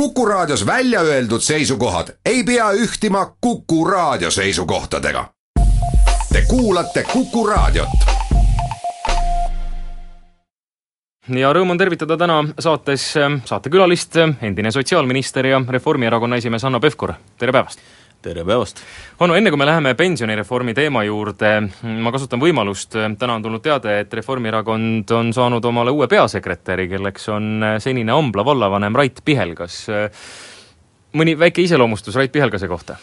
Kuku Raadios välja öeldud seisukohad ei pea ühtima Kuku Raadio seisukohtadega. Te kuulate Kuku Raadiot. ja rõõm on tervitada täna saates saatekülalist, endine sotsiaalminister ja Reformierakonna esimees Hanno Pevkur, tere päevast! Tere päevast! Hanno, enne kui me läheme pensionireformi teema juurde, ma kasutan võimalust, täna on tulnud teade, et Reformierakond on saanud omale uue peasekretäri, kelleks on senine Ambla vallavanem Rait Pihelgas. mõni väike iseloomustus Rait Pihelgase kohta?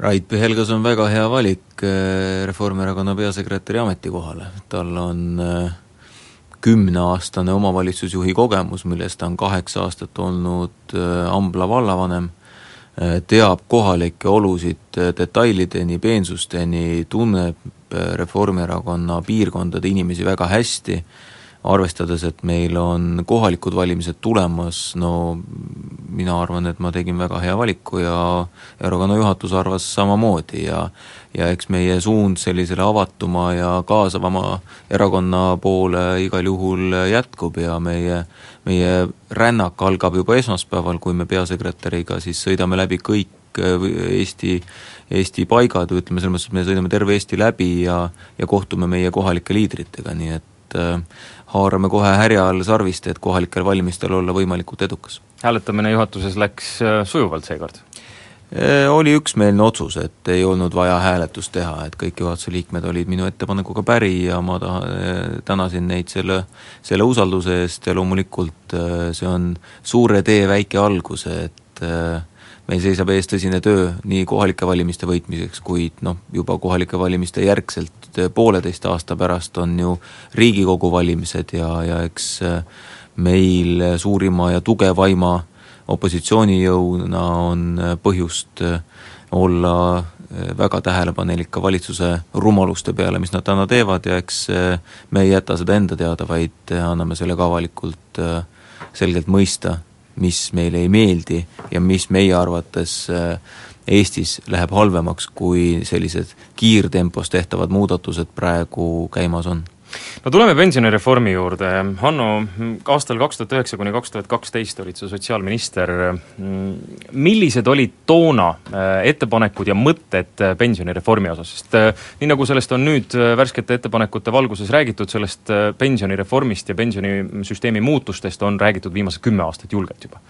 Rait Pihelgas on väga hea valik eh, Reformierakonna peasekretäri ametikohale, tal on äh, kümneaastane omavalitsusjuhi kogemus, millest ta on kaheksa aastat olnud äh, Ambla vallavanem, teab kohalikke olusid äh, detailideni, peensusteni, tunneb Reformierakonna piirkondade inimesi väga hästi, arvestades, et meil on kohalikud valimised tulemas, no mina arvan, et ma tegin väga hea valiku ja erakonna juhatus arvas samamoodi ja ja eks meie suund sellisele avatuma ja kaasavama erakonna poole igal juhul jätkub ja meie meie rännak algab juba esmaspäeval, kui me peasekretäriga siis sõidame läbi kõik Eesti, Eesti paigad, ütleme selles mõttes, et me sõidame terve Eesti läbi ja ja kohtume meie kohalike liidritega, nii et äh, haarame kohe härjal sarvist, et kohalikel valimistel olla võimalikult edukas. hääletamine juhatuses läks äh, sujuvalt seekord? Oli üksmeelne otsus, et ei olnud vaja hääletust teha, et kõik juhatuse liikmed olid minu ettepanekuga päri ja ma taha, tänasin neid selle, selle usalduse eest ja loomulikult see on suure tee väike algus, et meil seisab ees tõsine töö nii kohalike valimiste võitmiseks, kuid noh, juba kohalike valimiste järgselt pooleteist aasta pärast on ju Riigikogu valimised ja, ja eks meil suurima ja tugevaima opositsioonijõuna on põhjust olla väga tähelepanelik ka valitsuse rumaluste peale, mis nad täna teevad ja eks me ei jäta seda enda teada, vaid anname selle ka avalikult selgelt mõista, mis meile ei meeldi ja mis meie arvates Eestis läheb halvemaks, kui sellised kiirtempos tehtavad muudatused praegu käimas on no tuleme pensionireformi juurde, Hanno, aastal kaks tuhat üheksa kuni kaks tuhat kaksteist olid sa sotsiaalminister, millised olid toona ettepanekud ja mõtted pensionireformi osas, sest nii, nagu sellest on nüüd värskete ettepanekute valguses räägitud, sellest pensionireformist ja pensionisüsteemi muutustest on räägitud viimased kümme aastat julgelt juba.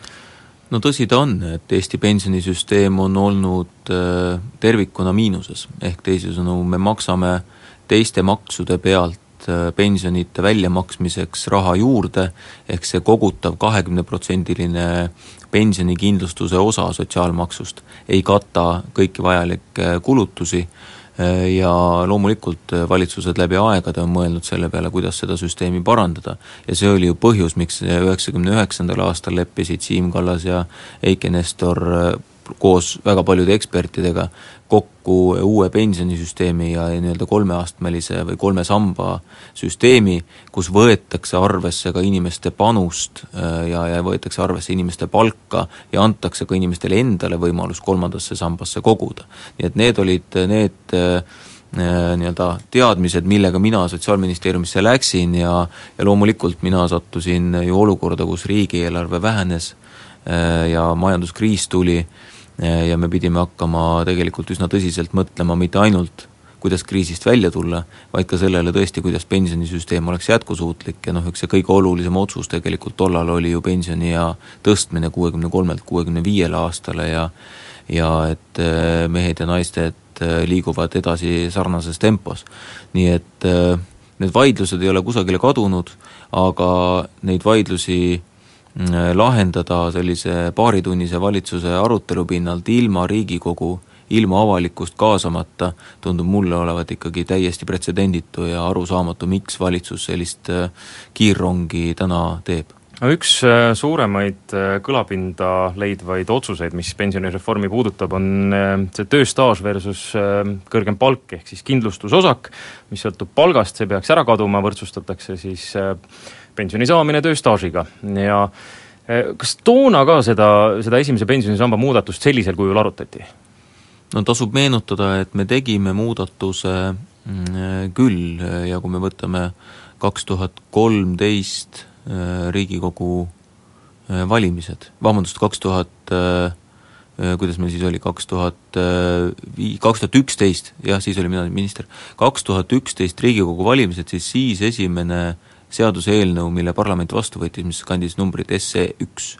No tõsi ta on, et Eesti pensionisüsteem on olnud tervikuna miinuses, ehk teisisõnu, me maksame teiste maksude pealt pensionite väljamaksmiseks raha juurde, ehk see kogutav kahekümneprotsendiline pensionikindlustuse osa sotsiaalmaksust ei kata kõiki vajalikke kulutusi ja loomulikult valitsused läbi aegade on mõelnud selle peale, kuidas seda süsteemi parandada. ja see oli ju põhjus, miks üheksakümne üheksandal aastal leppisid Siim Kallas ja Eiki Nestor koos väga paljude ekspertidega kokku uue pensionisüsteemi ja nii-öelda kolmeastmelise või kolme samba süsteemi, kus võetakse arvesse ka inimeste panust ja, ja võetakse arvesse inimeste palka ja antakse ka inimestele endale võimalus kolmandasse sambasse koguda. nii et need olid need nii-öelda teadmised, millega mina Sotsiaalministeeriumisse läksin ja ja loomulikult mina sattusin ju olukorda, kus riigieelarve vähenes ja majanduskriis tuli ja me pidime hakkama tegelikult üsna tõsiselt mõtlema mitte ainult, kuidas kriisist välja tulla, vaid ka sellele tõesti, kuidas pensionisüsteem oleks jätkusuutlik ja noh, üks see kõige olulisem otsus tegelikult tollal oli ju pensioniea tõstmine kuuekümne kolmelt kuuekümne viiele aastale ja ja et mehed ja naised liiguvad edasi sarnases tempos. nii et need vaidlused ei ole kusagile kadunud, aga neid vaidlusi lahendada sellise paaritunnise valitsuse arutelu pinnalt ilma Riigikogu, ilma avalikkust kaasamata, tundub mulle olevat ikkagi täiesti pretsedenditu ja arusaamatu, miks valitsus sellist kiirrongi täna teeb. No üks äh, suuremaid äh, kõlapinda leidvaid otsuseid, mis pensionireformi puudutab, on äh, see tööstaaž versus kõrgem palk, ehk siis kindlustusosak, mis sõltub palgast, see peaks ära kaduma, võrdsustatakse siis pensioni saamine tööstaažiga. Ja kas toona ka seda, seda esimese pensionisamba muudatust sellisel kujul arutati? no tasub meenutada, et me tegime muudatuse mm, küll ja kui me võtame kaks tuhat kolmteist Äh, Riigikogu äh, valimised, vabandust, kaks tuhat äh, kuidas meil siis oli, kaks tuhat vii-, kaks tuhat üksteist, jah, siis olin mina minister, kaks tuhat üksteist Riigikogu valimised, siis siis esimene seaduseelnõu, mille parlament vastu võttis, mis kandis numbrit SE üks,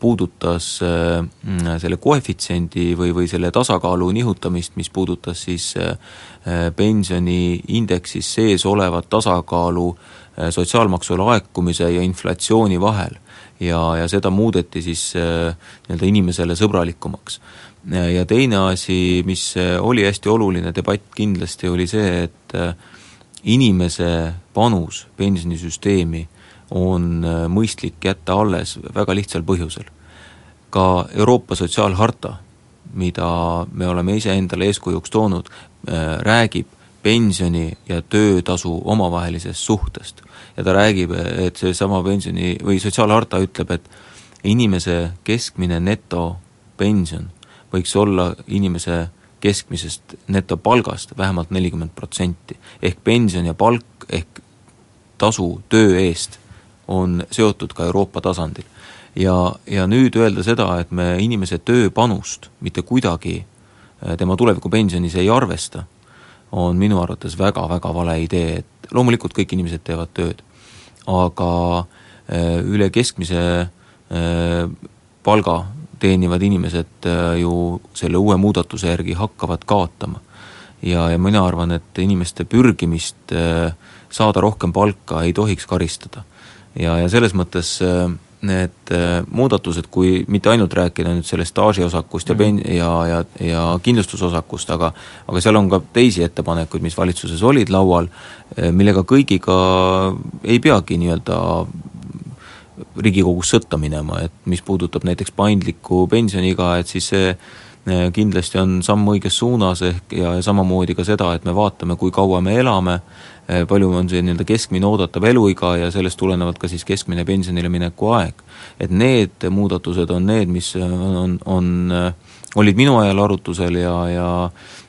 puudutas selle koefitsiendi või, või selle tasakaalu nihutamist, mis puudutas siis pensioniindeksis sees olevat tasakaalu äh, Äh, sotsiaalmaksu laekumise ja inflatsiooni vahel. ja, ja seda muudeti siis äh, nii-öelda inimesele sõbralikumaks. ja teine asi, mis äh, oli hästi oluline debatt kindlasti, oli see, et inimese panus pensionisüsteemi on mõistlik jätta alles väga lihtsal põhjusel. ka Euroopa sotsiaalharta, mida me oleme iseendale eeskujuks toonud, räägib pensioni ja töötasu omavahelisest suhtest ja ta räägib, et seesama pensioni või sotsiaalharta ütleb, et inimese keskmine netopension võiks olla inimese keskmisest netopalgast vähemalt nelikümmend protsenti. ehk pension ja palk ehk tasu töö eest on seotud ka Euroopa tasandil. ja, ja nüüd öelda seda, et me inimese tööpanust mitte kuidagi eh, tema tulevikupensionis ei arvesta, on minu arvates väga-väga vale idee, et loomulikult kõik inimesed teevad tööd, aga äh, üle keskmise äh, palga teenivad inimesed äh, ju selle uue muudatuse järgi hakkavad kaotama. ja, ja mina arvan, et inimeste pürgimist saada rohkem palka ei tohiks karistada. ja, ja selles mõttes äh, need äh, muudatused, kui mitte ainult rääkida nüüd sellest staažiosakust ja pen- ja, ja, ja kindlustusosakust, aga aga seal on ka teisi ettepanekuid, mis valitsuses olid laual, äh, millega kõigiga ei peagi nii-öelda Riigikogus sõtta minema, et mis puudutab näiteks paindlikku pensioniiga, et siis see äh, kindlasti on samm õiges suunas ehk ja, ja samamoodi ka seda, et me vaatame, kui kaua me elame, Eh, palju on see nii-öelda keskmine oodatav eluiga ja sellest tulenevalt ka siis keskmine pensionile mineku aeg. et need muudatused on need, mis on, on, on, eh, olid minu ajal arutusel ja, ja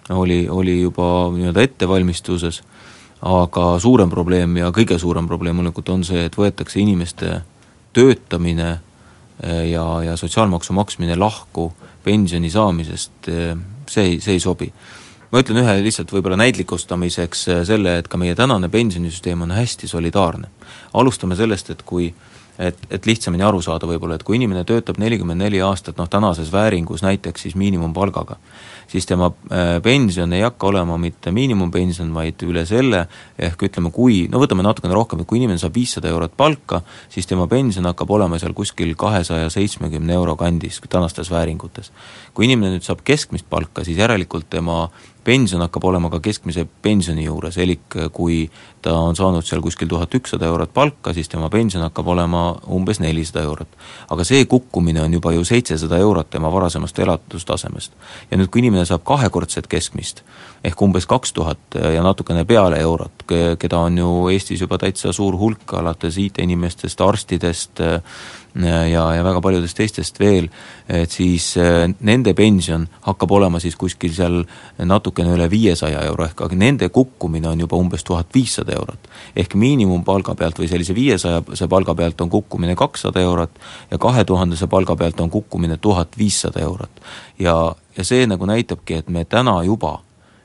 oli, oli juba nii-öelda ettevalmistuses, aga suurem probleem ja kõige suurem probleem loomulikult on see, et võetakse inimeste töötamine eh, ja, ja sotsiaalmaksu maksmine lahku pensioni saamisest, see ei, see ei sobi ma ütlen ühe lihtsalt võib-olla näitlikustamiseks äh, selle, et ka meie tänane pensionisüsteem on hästi solidaarne. alustame sellest, et kui et, et lihtsamini aru saada võib-olla, et kui inimene töötab nelikümmend neli aastat noh, tänases vääringus näiteks siis miinimumpalgaga, siis tema äh, pension ei hakka olema mitte miinimumpension, vaid üle selle, ehk ütleme, kui, no võtame natukene rohkem, et kui inimene saab viissada eurot palka, siis tema pension hakkab olema seal kuskil kahesaja seitsmekümne euro kandis tänastes vääringutes. kui inimene nüüd saab keskmist palka, siis järelikult tema pension hakkab olema ka keskmise pensioni juures, elik kui ta on saanud seal kuskil tuhat ükssada eurot palka, siis tema pension hakkab olema umbes nelisada eurot. aga see kukkumine on juba ju seitsesada eurot tema varasemast elatustasemest. ja nüüd, kui inimene saab kahekordset keskmist, ehk umbes kaks tuhat ja natukene peale eurot, keda on ju Eestis juba täitsa suur hulk, alates IT-inimestest, arstidest, ja, ja väga paljudest teistest veel, et siis äh, nende pension hakkab olema siis kuskil seal natukene üle viiesaja euro, ehk aga nende kukkumine on juba umbes tuhat viissada eurot. ehk miinimumpalga pealt või sellise viiesajase palga pealt on kukkumine kakssada eurot ja kahe tuhandese palga pealt on kukkumine tuhat viissada eurot. ja, ja see nagu näitabki, et me täna juba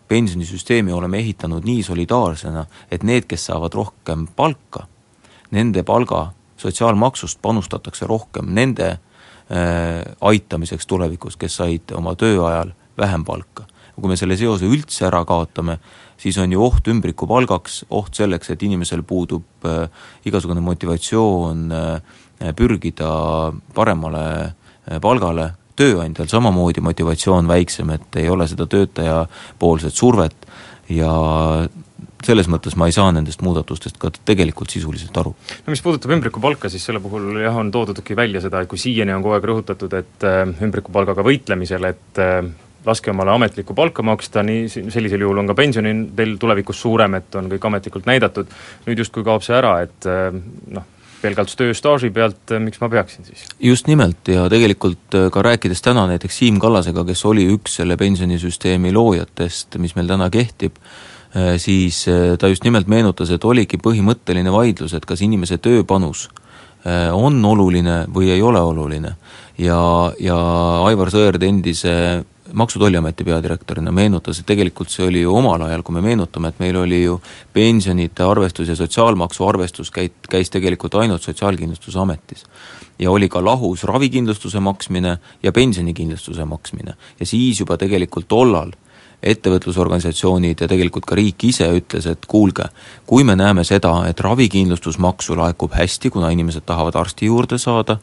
pensionisüsteemi oleme ehitanud nii solidaarsena, et need, kes saavad rohkem palka, nende palga sotsiaalmaksust panustatakse rohkem nende äh, aitamiseks tulevikus, kes said oma tööajal vähem palka. kui me selle seose üldse ära kaotame, siis on ju oht ümbrikupalgaks, oht selleks, et inimesel puudub äh, igasugune motivatsioon äh, pürgida paremale äh, palgale, tööandjal samamoodi motivatsioon väiksem, et ei ole seda töötajapoolset survet ja selles mõttes ma ei saa nendest muudatustest ka tegelikult sisuliselt aru. no mis puudutab ümbrikupalka, siis selle puhul jah, on toodudki välja seda, et kui siiani on kogu aeg rõhutatud, et äh, ümbrikupalgaga võitlemisel, et äh, laske omale ametlikku palka maksta, nii sellisel juhul on ka pension teil tulevikus suurem, et on kõik ametlikult näidatud, nüüd justkui kaob see ära, et äh, noh, pelgalt tööstaaži pealt, miks ma peaksin siis? just nimelt ja tegelikult ka rääkides täna näiteks Siim Kallasega, kes oli üks selle pensionisüsteemi loojatest, mis meil täna kehtib, Äh, siis ta just nimelt meenutas, et oligi põhimõtteline vaidlus, et kas inimese tööpanus on oluline või ei ole oluline. ja, ja Aivar Sõerd endise Maksu- ja Tolliameti peadirektorina meenutas, et tegelikult see oli ju omal ajal, kui me meenutame, et meil oli ju pensionite arvestus ja sotsiaalmaksu arvestus käit-, käis tegelikult ainult Sotsiaalkindlustusametis. ja oli ka lahus ravikindlustuse maksmine ja pensionikindlustuse maksmine. ja siis juba tegelikult tollal ettevõtlusorganisatsioonid ja tegelikult ka riik ise ütles, et kuulge, kui me näeme seda, et ravikindlustusmaksu laekub hästi, kuna inimesed tahavad arsti juurde saada,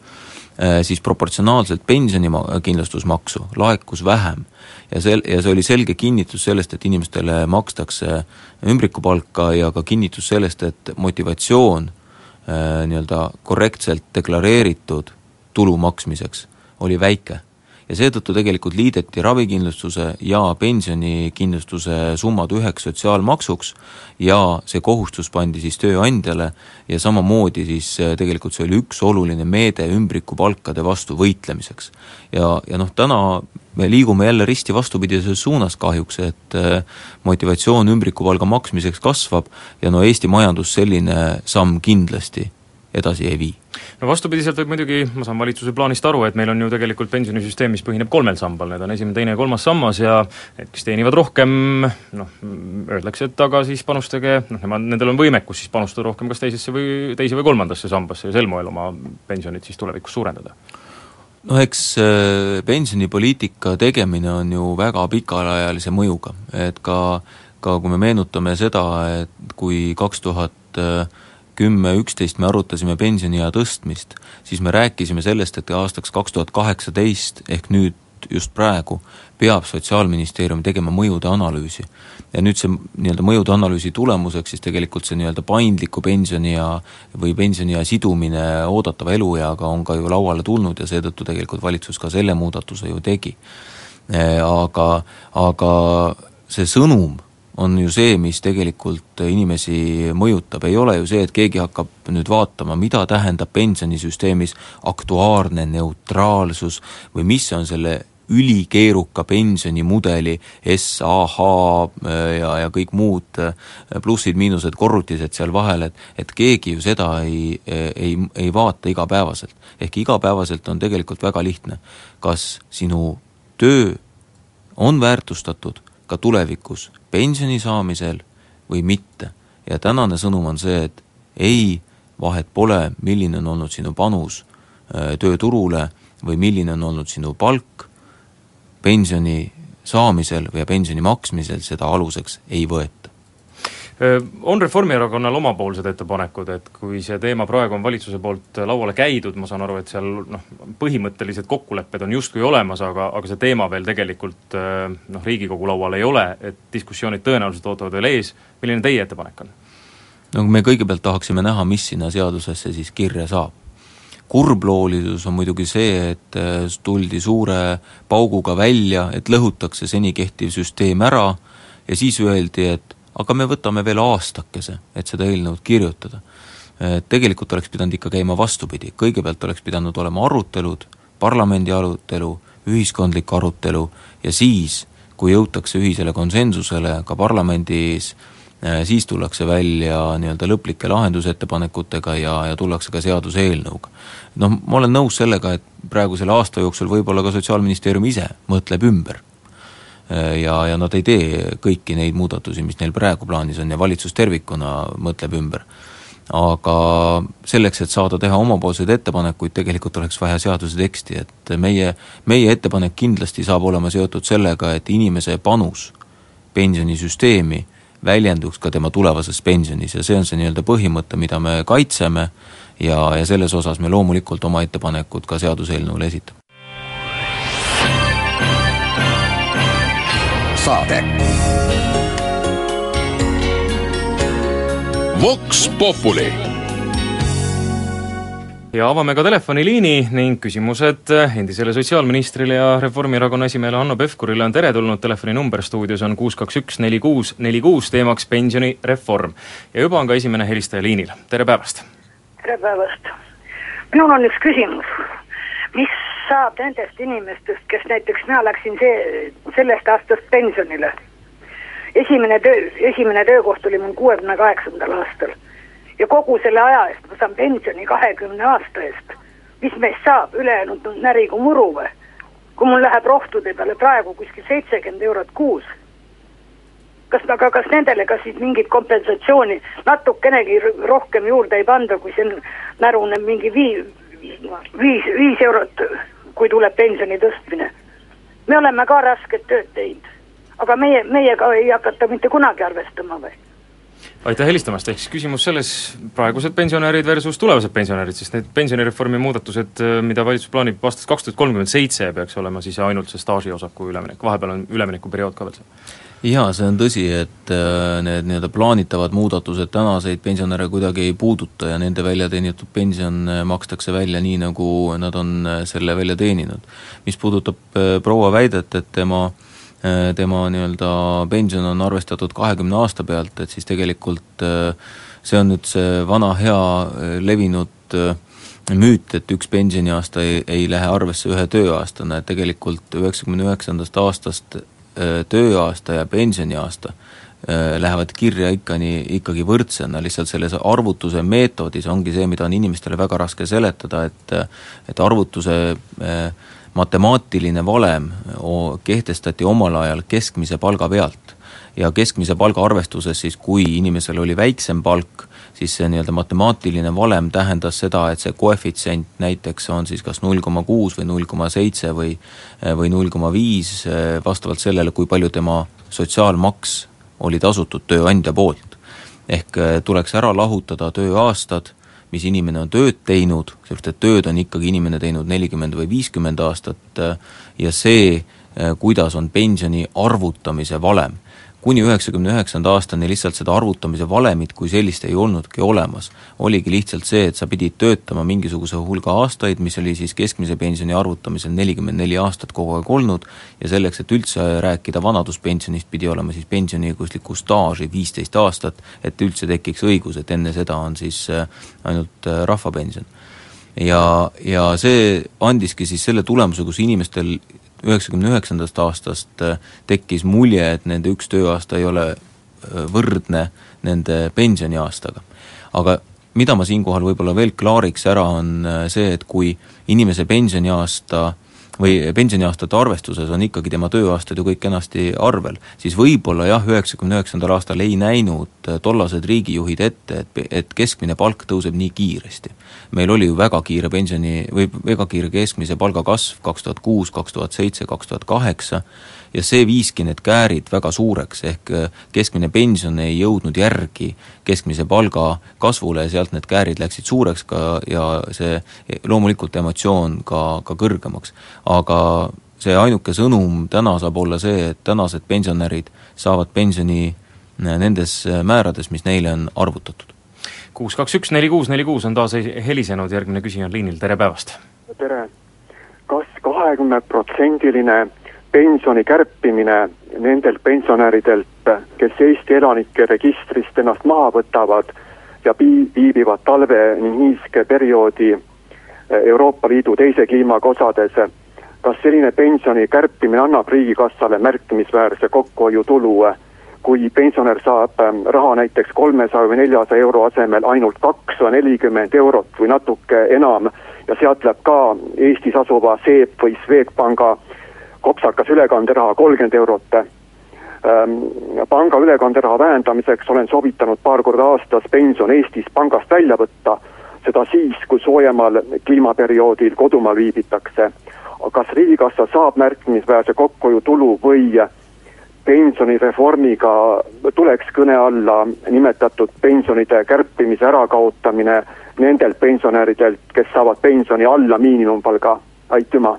siis proportsionaalselt pensionikindlustusmaksu laekus vähem. ja sel-, ja see oli selge kinnitus sellest, et inimestele makstakse ümbrikupalka ja ka kinnitus sellest, et motivatsioon äh, nii-öelda korrektselt deklareeritud tulu maksmiseks oli väike ja seetõttu tegelikult liideti ravikindlustuse ja pensionikindlustuse summad üheks sotsiaalmaksuks ja see kohustus pandi siis tööandjale ja samamoodi siis äh, tegelikult see oli üks oluline meede ümbrikupalkade vastu võitlemiseks. ja, ja noh, täna me liigume jälle risti vastupidises suunas kahjuks, et äh, motivatsioon ümbrikupalga maksmiseks kasvab ja no Eesti majandus selline samm kindlasti edasi ei vii. no vastupidiselt võib muidugi, ma saan valitsuse plaanist aru, et meil on ju tegelikult pensionisüsteem, mis põhineb kolmel sambal, need on esimene, teine ja kolmas sammas ja need, kes teenivad rohkem, noh, öeldakse, et aga siis panustage, noh, nemad, nendel on võimekus siis panustada rohkem kas teisesse või, teise või kolmandasse sambasse ja sel moel oma pensionit siis tulevikus suurendada. Noh, eks äh, pensionipoliitika tegemine on ju väga pikaajalise mõjuga, et ka, ka kui me meenutame seda, et kui kaks tuhat äh, kümme, üksteist me arutasime pensioniea tõstmist, siis me rääkisime sellest, et aastaks kaks tuhat kaheksateist ehk nüüd just praegu peab Sotsiaalministeerium tegema mõjude analüüsi. ja nüüd see nii-öelda mõjude analüüsi tulemuseks siis tegelikult see nii-öelda paindliku pensioniea või pensioniea sidumine oodatava elueaga on ka ju lauale tulnud ja seetõttu tegelikult valitsus ka selle muudatuse ju tegi. Aga, aga see sõnum on ju see, mis tegelikult inimesi mõjutab, ei ole ju see, et keegi hakkab nüüd vaatama, mida tähendab pensionisüsteemis aktuaarne neutraalsus või mis on selle ülikeeruka pensionimudeli SAH ja, ja kõik muud plussid-miinused, korrutised seal vahel, et et keegi ju seda ei, ei, ei vaata igapäevaselt. ehk igapäevaselt on tegelikult väga lihtne, kas sinu töö on väärtustatud ka tulevikus pensioni saamisel või mitte. ja tänane sõnum on see, et ei, vahet pole, milline on olnud sinu panus äh, tööturule või milline on olnud sinu palk, pensioni saamisel või pensioni maksmisel seda aluseks ei võeta on Reformierakonnal omapoolsed ettepanekud, et kui see teema praegu on valitsuse poolt lauale käidud, ma saan aru, et seal noh, põhimõttelised kokkulepped on justkui olemas, aga, aga see teema veel tegelikult noh, Riigikogu laual ei ole, et diskussioonid tõenäoliselt ootavad veel ees, milline teie ettepanek on? no me kõigepealt tahaksime näha, mis sinna seadusesse siis kirja saab. kurbloolisus on muidugi see, et tuldi suure pauguga välja, et lõhutakse seni kehtiv süsteem ära ja siis öeldi, et aga me võtame veel aastakese, et seda eelnõud kirjutada. Tegelikult oleks pidanud ikka käima vastupidi, kõigepealt oleks pidanud olema arutelud, parlamendi arutelu, ühiskondlik arutelu ja siis, kui jõutakse ühisele konsensusele ka parlamendis, siis tullakse välja nii-öelda lõplike lahendusettepanekutega ja, ja tullakse ka seaduseelnõuga. noh, ma olen nõus sellega, et praegusel aasta jooksul võib-olla ka Sotsiaalministeerium ise mõtleb ümber ja, ja nad ei tee kõiki neid muudatusi, mis neil praegu plaanis on ja valitsus tervikuna mõtleb ümber. aga selleks, et saada teha omapoolseid ettepanekuid, tegelikult oleks vaja seaduse teksti, et meie, meie ettepanek kindlasti saab olema seotud sellega, et inimese panus pensionisüsteemi väljenduks ka tema tulevases pensionis ja see on see nii-öelda põhimõte, mida me kaitseme ja, ja selles osas me loomulikult oma ettepanekud ka seaduseelnõule esitame. Saade. Vox Populi ja avame ka telefoniliini ning küsimused endisele sotsiaalministrile ja Reformierakonna esimehele Hanno Pevkurile on teretulnud, telefoninumber stuudios on kuus kaks üks neli kuus neli kuus, teemaks pensionireform. ja juba on ka esimene helistaja liinil, tere päevast! tere päevast! minul on üks küsimus, mis saab nendest inimestest, kes näiteks mina läksin see, sellest aastast pensionile. esimene töö, esimene töökoht oli mul kuuekümne kaheksandal aastal ja kogu selle aja eest ma saan pensioni kahekümne aasta eest. mis meist saab, ülejäänud on närigu muru või? kui mul läheb rohtude peale praegu kuskil seitsekümmend eurot kuus, kas, aga kas nendele ka siis mingit kompensatsiooni natukenegi rohkem juurde ei panda, kui see närune mingi vii-, viis, viis eurot, kui tuleb pensioni tõstmine. me oleme ka rasket tööd teinud, aga meie, meiega ei hakata mitte kunagi arvestama või? aitäh helistamast, ehk siis küsimus selles, praegused pensionärid versus tulevased pensionärid, sest need pensionireformi muudatused, mida valitsus plaanib aastast kaks tuhat kolmkümmend seitse, peaks olema siis ainult see staažiosaku üleminek, vahepeal on üleminekuperiood ka veel seal? Jaa, see on tõsi, et äh, need nii-öelda plaanitavad muudatused tänaseid pensionäre kuidagi ei puuduta ja nende välja teenitud pension äh, makstakse välja nii, nagu nad on äh, selle välja teeninud. mis puudutab proua väidet, et tema tema nii-öelda pension on arvestatud kahekümne aasta pealt, et siis tegelikult see on nüüd see vana hea levinud müüt, et üks pensioniaasta ei, ei lähe arvesse ühe tööaastana, et tegelikult üheksakümne üheksandast aastast tööaasta ja pensioniaasta lähevad kirja ikka nii, ikkagi võrdsena, lihtsalt selles arvutuse meetodis ongi see, mida on inimestele väga raske seletada, et et arvutuse äh, matemaatiline valem kehtestati omal ajal keskmise palga pealt. Ja keskmise palga arvestuses siis, kui inimesel oli väiksem palk, siis see nii-öelda matemaatiline valem tähendas seda, et see koefitsient näiteks on siis kas null koma kuus või null koma seitse või või null koma viis, vastavalt sellele, kui palju tema sotsiaalmaks oli tasutud tööandja poolt. ehk tuleks ära lahutada tööaastad mis inimene on tööd teinud, sellepärast et tööd on ikkagi inimene teinud nelikümmend või viiskümmend aastat ja see, kuidas on pensioni arvutamise valem kuni üheksakümne üheksanda aastani lihtsalt seda arvutamise valemit kui sellist ei olnudki olemas. oligi lihtsalt see, et sa pidid töötama mingisuguse hulga aastaid, mis oli siis keskmise pensioni arvutamisel nelikümmend neli aastat kogu aeg olnud, ja selleks, et üldse rääkida vanaduspensionist, pidi olema siis pensioniõiguslikku staaži viisteist aastat, et üldse tekiks õigus, et enne seda on siis äh, ainult äh, rahvapension ja, ja see andiski siis selle tulemuse, kus inimestel üheksakümne üheksandast aastast äh, tekkis mulje, et nende üks tööaasta ei ole äh, võrdne nende pensioniaastaga. aga mida ma siinkohal võib-olla veel klaariks ära, on äh, see, et kui inimese pensioniaasta või pensioniaastate arvestuses on ikkagi tema tööaastad ju kõik kenasti arvel, siis võib-olla jah, üheksakümne üheksandal aastal ei näinud tollased riigijuhid ette, et, et keskmine palk tõuseb nii kiiresti meil oli ju väga kiire pensioni või väga kiire keskmise palga kasv kaks tuhat kuus, kaks tuhat seitse, kaks tuhat kaheksa, ja see viiski need käärid väga suureks, ehk keskmine pension ei jõudnud järgi keskmise palga kasvule ja sealt need käärid läksid suureks ka ja see loomulikult emotsioon ka, ka kõrgemaks. Aga see ainuke sõnum täna saab olla see, et tänased pensionärid saavad pensioni äh, nendes äh, määrades, mis neile on arvutatud kuus, kaks, üks, neli, kuus, neli, kuus on taas helisenud, järgmine küsija on liinil, tere päevast! tere! kas kahekümneprotsendiline pensioni kärpimine nendelt pensionäridelt, kes Eesti elanike registrist ennast maha võtavad ja pi-, viibivad talve ning niiskeperioodi Euroopa Liidu teise kliimaga osades, kas selline pensioni kärpimine annab Riigikassale märkimisväärse kokkuhoiutulu kui pensionär saab ähm, raha näiteks kolmesaja või neljasaja euro asemel ainult kakssada nelikümmend eurot või natuke enam ja sealt läheb ka Eestis asuva SEB või Swedbanka kopsakas ülekanderaha kolmkümmend eurot. Ähm, panga ülekanderaha vähendamiseks olen soovitanud paar korda aastas pension Eestis pangast välja võtta, seda siis, kui soojemal kliimaperioodil kodumaal viibitakse. Kas Riigikassa saab märkimisväärse kokkuhoiutulu või pensionireformiga tuleks kõne alla nimetatud pensionide kärpimise ärakaotamine nendelt pensionäridelt, kes saavad pensioni alla miinimumpalga, aitüma!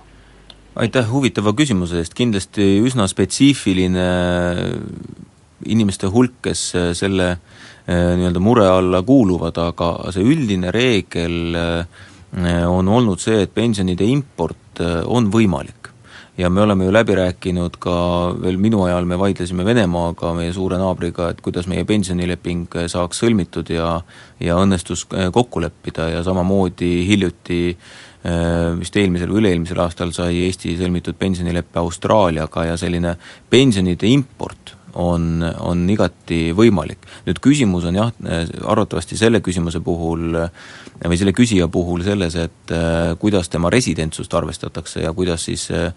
aitäh huvitava küsimuse eest, kindlasti üsna spetsiifiline inimeste hulk, kes selle nii-öelda mure alla kuuluvad, aga see üldine reegel on olnud see, et pensionide import on võimalik. Ja me oleme ju läbi rääkinud ka, veel minu ajal me vaidlesime Venemaaga, meie suure naabriga, et kuidas meie pensionileping saaks sõlmitud ja ja õnnestus äh, kokku leppida. Ja samamoodi hiljuti äh, vist eelmisel või üle-eelmisel aastal sai Eesti sõlmitud pensionileppe Austraaliaga ja selline pensionide import on, on igati võimalik. nüüd küsimus on jah, arvatavasti selle küsimuse puhul või selle küsija puhul selles, et äh, kuidas tema residentsust arvestatakse ja kuidas siis äh,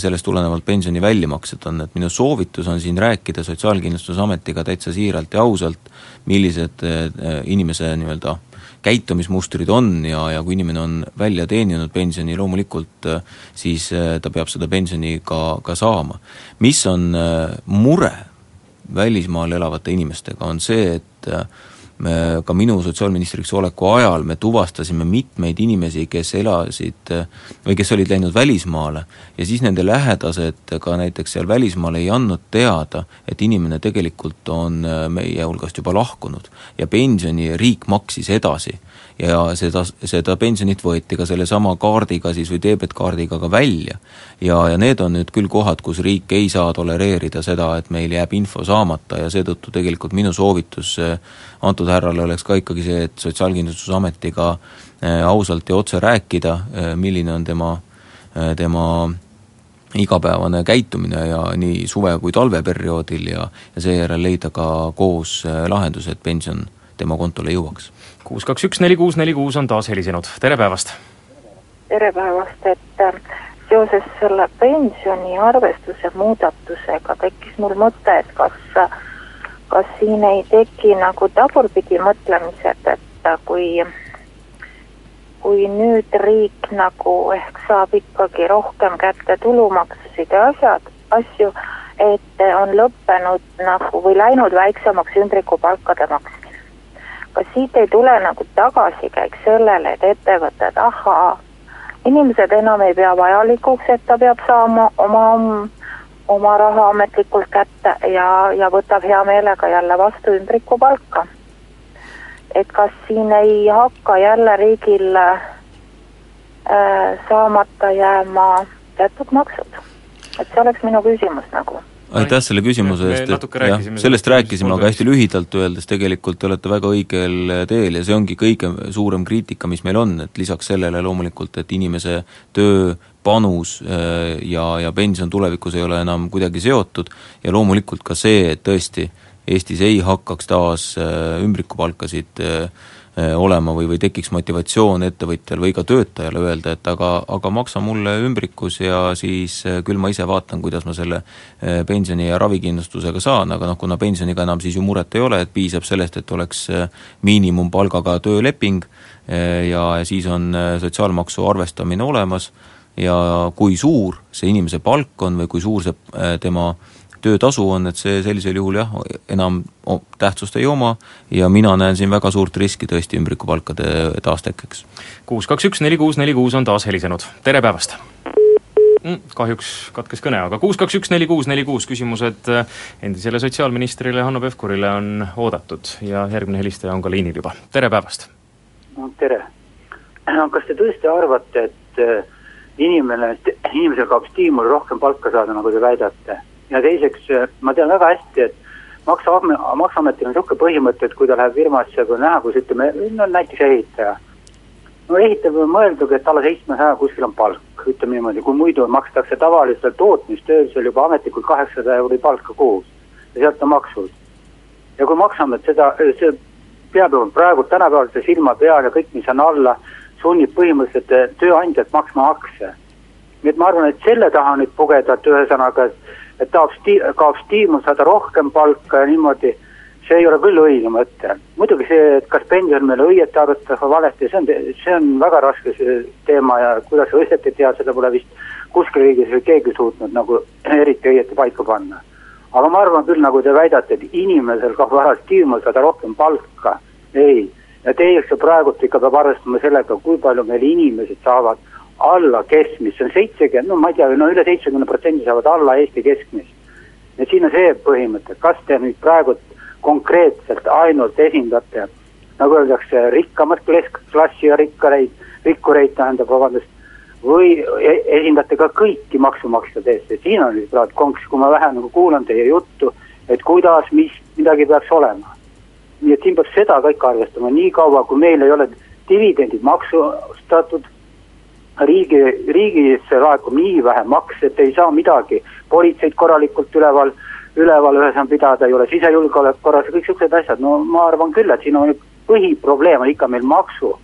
sellest tulenevalt pensioni väljamaksed on, et minu soovitus on siin rääkida Sotsiaalkindlustusametiga täitsa siiralt ja ausalt, millised äh, inimese nii-öelda käitumismustrid on ja, ja kui inimene on välja teeninud pensioni, loomulikult siis ta peab seda pensioni ka, ka saama. mis on mure välismaal elavate inimestega, on see, et äh, me ka minu sotsiaalministriks oleku ajal me tuvastasime mitmeid inimesi, kes elasid äh, või kes olid läinud välismaale. Ja siis nende lähedased ka näiteks seal välismaal ei andnud teada, et inimene tegelikult on äh, meie hulgast juba lahkunud. Ja pensioni riik maksis edasi ja seda, seda pensionit võeti ka sellesama kaardiga siis või debetkaardiga ka välja. ja, ja need on nüüd küll kohad, kus riik ei saa tolereerida seda, et meil jääb info saamata ja seetõttu tegelikult minu soovitus eh, antud härrale oleks ka ikkagi see, et Sotsiaalkindlustusametiga eh, ausalt ja otse rääkida, eh, milline on tema, tema igapäevane käitumine ja nii suve- kui talveperioodil ja, ja seejärel leida ka koos lahendus, et pension tema kontole jõuaks. Kuus, kaks, üks, neli, kuus, neli, kuus on taas helisenud, tere päevast! tere päevast, et äh, seoses selle pensioni arvestuse muudatusega tekkis mul mõte, et kas, kas siin ei teki nagu tagurpidi mõtlemised, et äh, kui, kui nüüd riik nagu ehk saab ikkagi rohkem kätte tulumaksusid ja asjad, asju, et on lõppenud nagu või läinud väiksemaks ümbrikupalkade maksmine kas siit ei tule nagu tagasikäik sellele, et ettevõtted, ahaa, inimesed enam ei pea vajalikuks, et ta peab saama oma, oma raha ametlikult kätte ja, ja võtab hea meelega jälle vastu ümbrikupalka. et kas siin ei hakka jälle riigil äh, saamata jääma teatud maksud? et see oleks minu küsimus nagu aitäh selle küsimuse eest, et jah, sellest rääkisime, aga hästi lühidalt öeldes tegelikult te olete väga õigel teel ja see ongi kõige suurem kriitika, mis meil on, et lisaks sellele loomulikult, et inimese töö, panus äh, ja, ja pension tulevikus ei ole enam kuidagi seotud ja loomulikult ka see, et tõesti Eestis ei hakkaks taas äh, ümbrikupalkasid äh, Äh, olema või, või tekiks motivatsioon ettevõtjal või ka töötajale öelda, et aga, aga maksa mulle ümbrikus ja siis äh, küll ma ise vaatan, kuidas ma selle äh, pensioni ja ravikindlustusega saan, aga noh, kuna pensioniga enam siis ju muret ei ole, et piisab sellest, et oleks miinimumpalgaga tööleping ja siis on sotsiaalmaksu arvestamine olemas ja kui suur see inimese palk on või kui suur see tema töötasu on, et see sellisel juhul jah, enam tähtsust ei oma ja mina näen siin väga suurt riski tõesti ümbrikupalkade taastekkeks. kuus, kaks, üks, neli, kuus, neli, kuus on taas helisenud, tere päevast! Mm, kahjuks katkes kõne, aga kuus, kaks, üks, neli, kuus, neli, kuus küsimused äh, endisele sotsiaalministrile Hanno Pevkurile on oodatud ja järgmine helistaja on ka liinil juba, tere päevast! no tere! kas te tõesti arvate, et äh, inimene, inimesel kaob stiimul rohkem palka saada, nagu te väidate? Ja teiseks, äh, ma tean väga hästi, et maksuamet, maksuametil on niisugune põhimõte, et kui ta läheb firmasse, kui näha, kus ütleme, no näiteks ehitaja. no ehitaja võib mõeldugi, et alla seitsmesaja kuskil on palk, ütleme niimoodi, kui muidu makstakse tavalisel tootmistöölisel juba ametlikult kaheksasada euri palka kuus ja sealt on maksud. ja kui maksuamet seda, see peab ju praegu tänapäeval see silma peal ja kõik, mis on alla, sunnib põhimõtteliselt tööandjat maksma makse. nii et ma arvan, et selle taha nüüd pugeda, et ühesõnaga, et et tahaks kaob stiimul saada rohkem palka ja niimoodi, see ei ole küll õige mõte. muidugi see, et kas pension meile õieti arvutatakse või valesti, see on, see on väga raske see teema ja kuidas õieti teha, seda pole vist kuskil riigis keegi suutnud nagu eriti õieti paika panna. aga ma arvan küll, nagu te väidate, et inimesel kaob ära stiimul saada rohkem palka, ei. ja teiseks praegult ikka peab arvestama sellega, kui palju meil inimesed saavad alla keskmist, see on seitsekümmend, no ma ei tea, no üle seitsmekümne protsendi saavad alla Eesti keskmist. et siin on see põhimõte, kas te nüüd praegu konkreetselt ainult esindate, nagu öeldakse, rikkamat klas- klassi ja rikkareid, rikkureid tähendab, vabandust, või e- esindate ka kõiki maksumaksjate eest ja siin on nüüd praegu konks, kui ma vähe nagu kuulan teie juttu, et kuidas, mis midagi peaks olema. nii et siin peab seda kõik arvestama, niikaua kui meil ei ole dividendid maksustatud, riigi, riigisse laekub nii vähe makse, et ei saa midagi, politseid korralikult üleval, üleval ühes on pidada, ei ole sisejulgeolek korras, kõik siuksed asjad, no ma arvan küll, et siin on põhiprobleem on ikka meil maksu,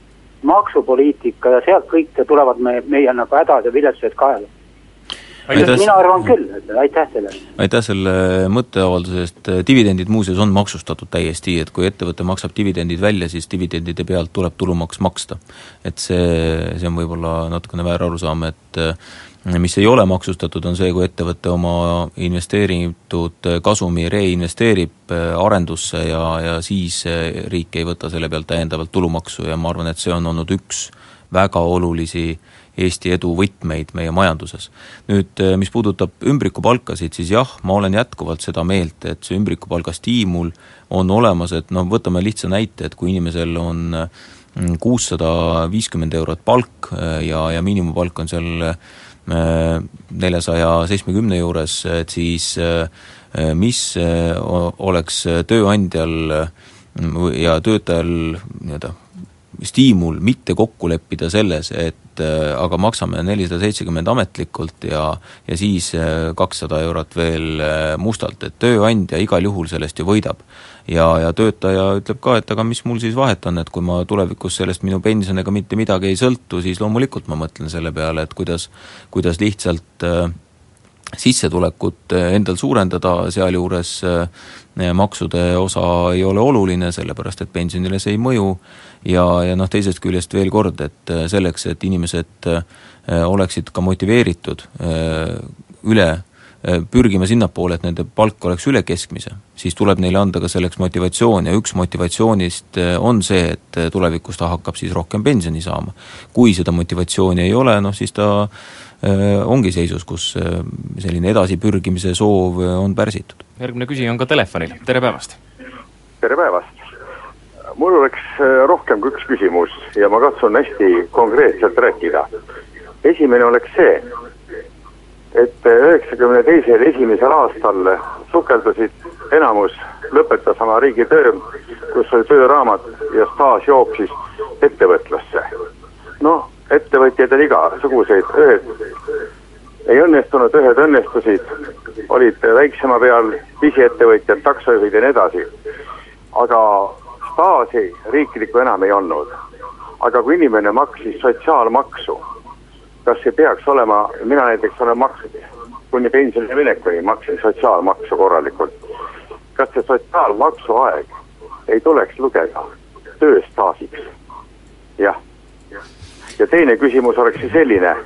maksupoliitika ja sealt kõik tulevad me, meie nagu hädad ja viletsused kaela. Mina arvan küll, aitäh teile. aitäh selle mõtteavalduse eest, dividendid muuseas on maksustatud täiesti, et kui ettevõte maksab dividendid välja, siis dividendide pealt tuleb tulumaks maksta. et see, see on võib-olla natukene väär arusaam, et eh, mis ei ole maksustatud, on see, kui ettevõte oma investeeritud kasumi reinvesteerib eh, arendusse ja, ja siis eh, riik ei võta selle pealt täiendavalt tulumaksu ja ma arvan, et see on olnud üks väga olulisi Eesti edu võtmeid meie majanduses. nüüd mis puudutab ümbrikupalkasid, siis jah, ma olen jätkuvalt seda meelt, et see ümbrikupalga stiimul on olemas, et noh, võtame lihtsa näite, et kui inimesel on mm, kuussada viiskümmend eurot palk ja, ja miinimumpalk on seal neljasaja seitsmekümne juures, et siis mis oleks tööandjal ja töötajal nii-öelda stiimul mitte kokku leppida selles, et äh, aga maksame nelisada seitsekümmend ametlikult ja ja siis kakssada eurot veel äh, mustalt, et tööandja igal juhul sellest ju võidab. ja, ja töötaja ütleb ka, et aga mis mul siis vahet on, et kui ma tulevikus sellest minu pension ega mitte midagi ei sõltu, siis loomulikult ma mõtlen selle peale, et kuidas, kuidas lihtsalt äh, sissetulekut endal suurendada, sealjuures maksude osa ei ole oluline, sellepärast et pensionile see ei mõju ja, ja noh, teisest küljest veel kord, et äh, selleks, et inimesed oleksid ka motiveeritud üle pürgima sinnapoole, et nende palk oleks üle keskmise, siis tuleb neile anda ka selleks motivatsioon ja üks motivatsioonist on see, et tulevikus ta hakkab siis rohkem pensioni saama. kui seda motivatsiooni ei ole, noh siis ta ongi seisus, kus selline edasipürgimise soov on pärsitud. järgmine küsija on ka telefonil, tere päevast! tere päevast! mul oleks äh, rohkem kui üks küsimus ja ma katsun hästi konkreetselt rääkida. esimene oleks see, et üheksakümne teisel esimesel aastal sukeldusid enamus, lõpetas oma riigitöö, kus oli tööraamat ja staaž jooksis ettevõtlusse. noh, ettevõtjaid oli igasuguseid, ühed ei õnnestunud, ühed õnnestusid, olid väiksema peal pisiettevõtjad, taksojuhid ja nii edasi. aga staaži riiklikku enam ei olnud. aga kui inimene maksis sotsiaalmaksu, kas see peaks olema, mina näiteks olen maksnud kuni pensionile minekuni maksin sotsiaalmaksu korralikult. kas see sotsiaalmaksu aeg ei tuleks lugeda tööstaažiks? jah. Ja teine küsimus oleks siis selline,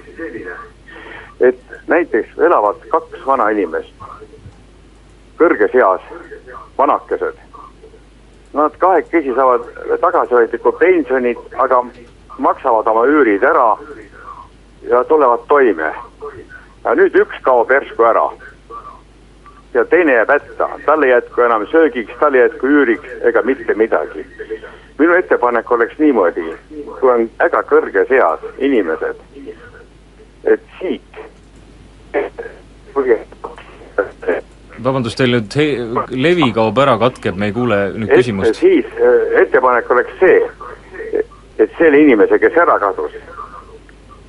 et näiteks elavad kaks vana inimest, kõrges eas, vanakesed Nad kahekesi saavad tagasihoidliku pensionit, aga maksavad oma üürid ära ja tulevad toime. ja nüüd üks kaob järsku ära. ja teine jääb hätta, tal ei jätku enam söögiks, tal ei jätku üüriks ega mitte midagi. Minu ettepanek oleks niimoodi, kui on väga kõrges eas inimesed, et siit vabandust, teil nüüd he-, levi kaob ära, katkeb, me ei kuule nüüd küsimust. siis äh, ettepanek oleks see, et selle inimese, kes ära kadus,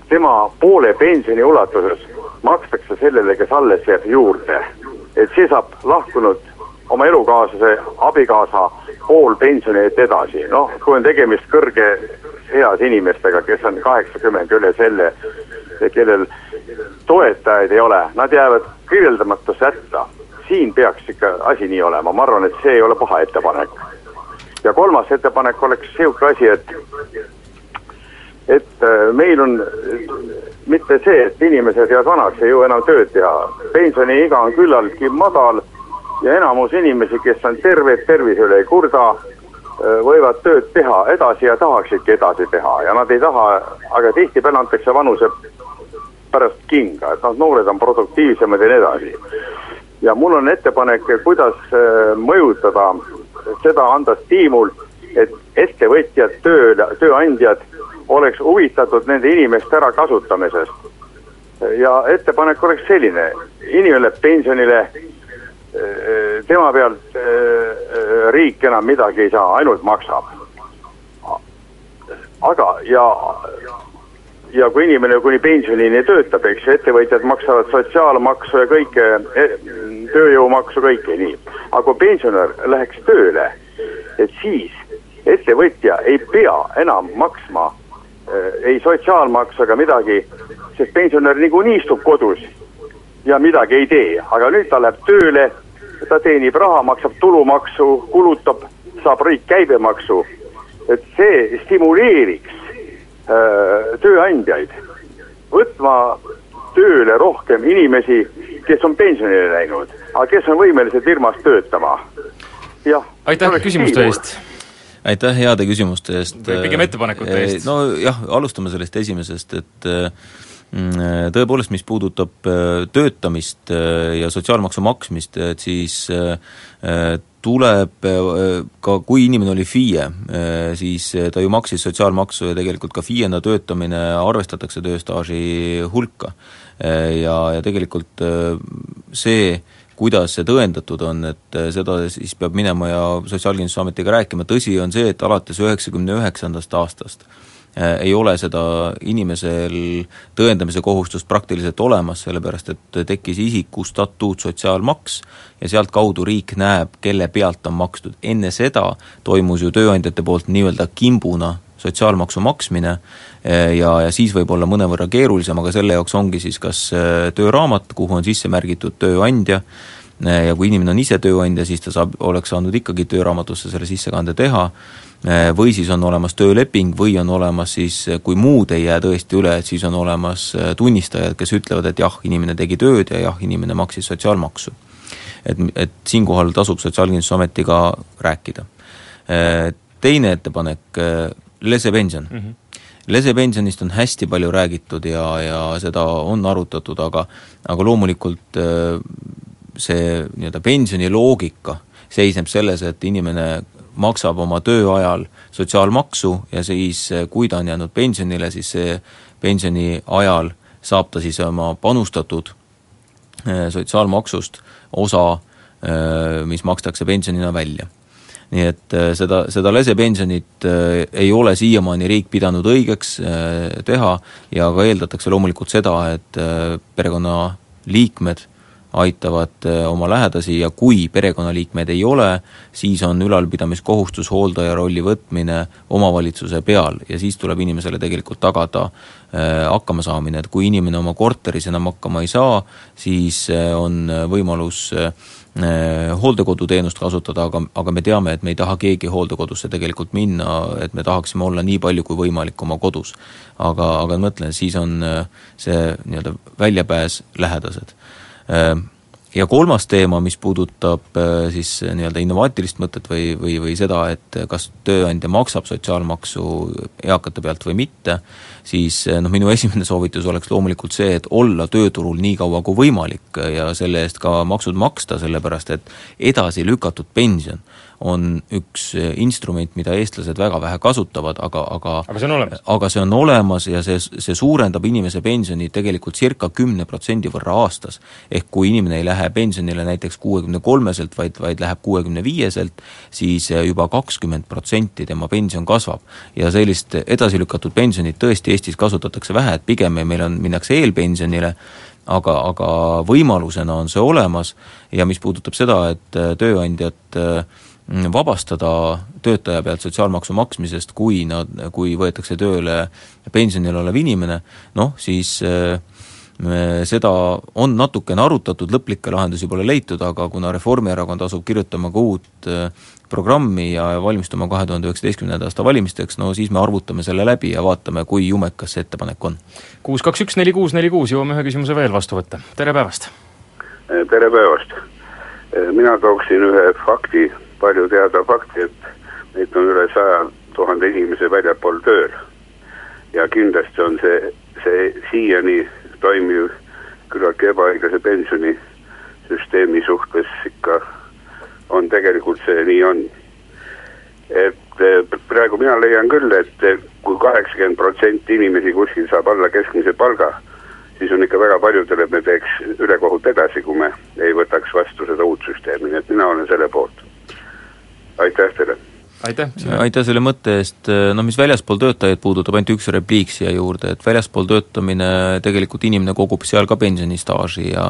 tema poole pensioni ulatuses makstakse sellele, kes alles jääb juurde. et see saab lahkunud oma elukaaslase, abikaasa pool pensioni eest edasi, noh, kui on tegemist kõrge eas inimestega, kes on kaheksakümmend üle selle, kellel toetajaid ei ole, nad jäävad kirjeldamatusse hätta siin peaks ikka asi nii olema, ma arvan, et see ei ole paha ettepanek. ja kolmas ettepanek oleks niisugune asi, et et äh, meil on mitte see, et inimesed jäävad vanaks, ei jõua enam tööd teha, pensioniiga on küllaltki madal ja enamus inimesi, kes on terved, tervise üle ei kurda, võivad tööd teha edasi ja tahaksidki edasi teha. Ja nad ei taha, aga tihtipeale antakse vanuse pärast kinga, et noh, noored on produktiivsemad ja nii edasi. Ja mul on ettepanek, kuidas mõjutada seda, anda stiimul, et ettevõtjad, töö, tööandjad oleks huvitatud nende inimeste ärakasutamisest. ja ettepanek oleks selline, inimene läheb pensionile, tema pealt äh, riik enam midagi ei saa, ainult maksab. aga, ja ja kui inimene kuni pensionini töötab, eks ju, ettevõtjad maksavad sotsiaalmaksu ja kõike, tööjõumaksu, kõike nii. aga kui pensionär läheks tööle, et siis ettevõtja ei pea enam maksma äh, ei sotsiaalmaksu ega midagi, sest pensionär niikuinii istub kodus ja midagi ei tee, aga nüüd ta läheb tööle, ta teenib raha, maksab tulumaksu, kulutab, saab riik käibemaksu. et see stimuleeriks äh, tööandjaid võtma tööle rohkem inimesi, kes on pensionile läinud, aga kes on võimelised firmas töötama. jah. aitäh küsimuste eest! aitäh heade küsimuste eest! Pigem ettepanekute eest. nojah, alustame sellest esimesest, et mm, tõepoolest, mis puudutab äh, töötamist äh, ja sotsiaalmaksu maksmist, et siis äh, tuleb ka, kui inimene oli FIE, siis ta ju maksis sotsiaalmaksu ja tegelikult ka FIE-na töötamine arvestatakse tööstaaži hulka. Ja, ja tegelikult see, kuidas see tõendatud on, et seda siis peab minema ja Sotsiaalkindlustusametiga rääkima, tõsi on see, et alates üheksakümne üheksandast aastast ei ole seda inimesel tõendamise kohustust praktiliselt olemas, sellepärast et tekkis isiku statuut sotsiaalmaks ja sealtkaudu riik näeb, kelle pealt on makstud. enne seda toimus ju tööandjate poolt nii-öelda kimbuna sotsiaalmaksu maksmine ja, ja siis võib olla mõnevõrra keerulisem, aga selle jaoks ongi siis kas tööraamat, kuhu on sisse märgitud tööandja, ja kui inimene on ise tööandja, siis ta saab, oleks saanud ikkagi tööraamatusse selle sissekande teha, või siis on olemas tööleping või on olemas siis, kui muud ei jää tõesti üle, et siis on olemas tunnistajad, kes ütlevad, et jah, inimene tegi tööd ja jah, inimene maksis sotsiaalmaksu. et, et siinkohal tasub Sotsiaalkindlustusametiga rääkida. Teine ettepanek, lesepension mm. -hmm lesepensionist on hästi palju räägitud ja, ja seda on arutatud, aga aga loomulikult see nii-öelda pensioni loogika seisneb selles, et inimene maksab oma tööajal sotsiaalmaksu ja siis, kui ta on jäänud pensionile, siis see pensioni ajal saab ta siis oma panustatud sotsiaalmaksust osa, mis makstakse pensionina välja. Nii et äh, seda, seda lesepensionit äh, ei ole siiamaani riik pidanud õigeks äh, teha ja ka eeldatakse loomulikult seda, et perekonnaliikmed aitavad oma lähedasi ja kui perekonnaliikmeid ei ole, siis on ülalpidamiskohustus, hooldaja rolli võtmine omavalitsuse peal ja siis tuleb inimesele tegelikult tagada hakkamasaamine, et kui inimene oma korteris enam hakkama ei saa, siis on võimalus hooldekoduteenust kasutada, aga, aga me teame, et me ei taha keegi hooldekodusse tegelikult minna, et me tahaksime olla nii palju kui võimalik oma kodus. aga, aga mõtlen, siis on see nii-öelda väljapääs lähedased äh, ja kolmas teema, mis puudutab äh, siis äh, nii-öelda innovaatilist mõtet või, või, või seda, et kas tööandja maksab sotsiaalmaksu eakate pealt või mitte, siis äh, noh, minu esimene soovitus oleks loomulikult see, et olla tööturul nii kaua kui võimalik ja selle eest ka maksud maksta, sellepärast et edasi lükatud pension on üks eh, instrument, mida eestlased väga vähe kasutavad, aga, aga aga see on olemas? aga see on olemas ja see, see suurendab inimese pensioni tegelikult circa kümne protsendi võrra aastas. ehk kui inimene ei lähe pensionile näiteks kuuekümne kolmeselt, vaid, vaid läheb kuuekümne viieselt, siis eh, juba kakskümmend protsenti tema pension kasvab. ja sellist edasi lükatud pensionit tõesti Eestis kasutatakse vähe, et pigem meil on, minnakse eelpensionile, aga, aga võimalusena on see olemas ja mis puudutab seda, et eh, tööandjad äh, vabastada töötaja pealt sotsiaalmaksu maksmisest, kui nad, kui võetakse tööle pensionil olev inimene, noh siis äh, seda on natukene arutatud, lõplikke lahendusi pole leitud, aga kuna Reformierakond asub kirjutama ka uut äh, programmi ja valmistuma kahe tuhande üheksateistkümnenda aasta valimisteks, no siis me arvutame selle läbi ja vaatame, kui jumekas see ettepanek on. kuus, kaks, üks, neli, kuus, neli, kuus, jõuame ühe küsimuse veel vastu võtta, tere päevast! tere päevast! mina tooksin ühe fakti palju teada fakti, et meid on üle saja tuhande inimese väljapool tööl. ja kindlasti on see, see siiani toimiv küllaltki ebaõiglase pensioni süsteemi suhtes ikka on tegelikult see nii on. et eh, praegu mina leian küll, et eh, kui kaheksakümmend protsenti inimesi kuskil saab alla keskmise palga, siis on ikka väga paljudele, me teeks ülekohut edasi, kui me ei võtaks vastu seda uut süsteemi, nii et mina olen selle poolt. Aitäh teile! aitäh! aitäh selle mõtte eest, no mis väljaspool töötajaid puudutab, ainult üks repliik siia juurde, et väljaspool töötamine, tegelikult inimene kogub seal ka pensionistaaži ja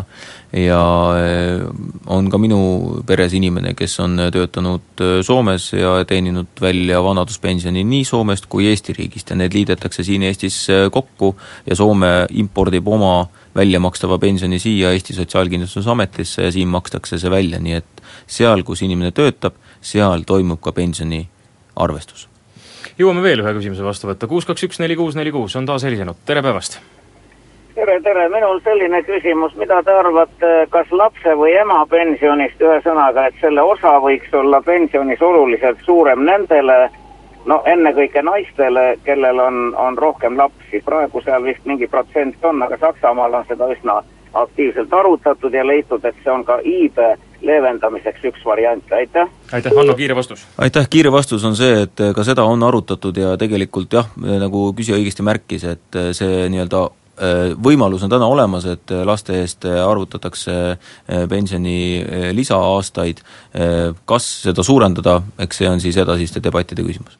ja eh, on ka minu peres inimene, kes on töötanud eh, Soomes ja teeninud välja vanaduspensioni nii Soomest kui Eesti riigist ja need liidetakse siin Eestis eh, kokku ja Soome impordib oma väljamakstava pensioni siia Eesti Sotsiaalkindlustusametisse ja siin makstakse see välja, nii et seal, kus inimene töötab, seal toimub ka pensioni arvestus. jõuame veel ühe küsimuse vastu võtta, kuus kaks üks neli kuus neli kuus on taas helisenud, tere päevast! tere, tere, minul selline küsimus, mida te arvate, kas lapse või ema pensionist, ühesõnaga, et selle osa võiks olla pensionis oluliselt suurem nendele, no ennekõike naistele, kellel on, on rohkem lapsi, praegu seal vist mingi protsent on, aga Saksamaal on seda üsna aktiivselt arutatud ja leitud, et see on ka iibe leevendamiseks üks variant, aitäh! aitäh, Hanno, kiire vastus! aitäh, kiire vastus on see, et ka seda on arutatud ja tegelikult jah, nagu küsija õigesti märkis, et see nii-öelda äh, võimalus on täna olemas, et laste eest arvutatakse äh, pensioni äh, lisaaastaid, kas seda suurendada, eks see on siis edasiste debattide küsimus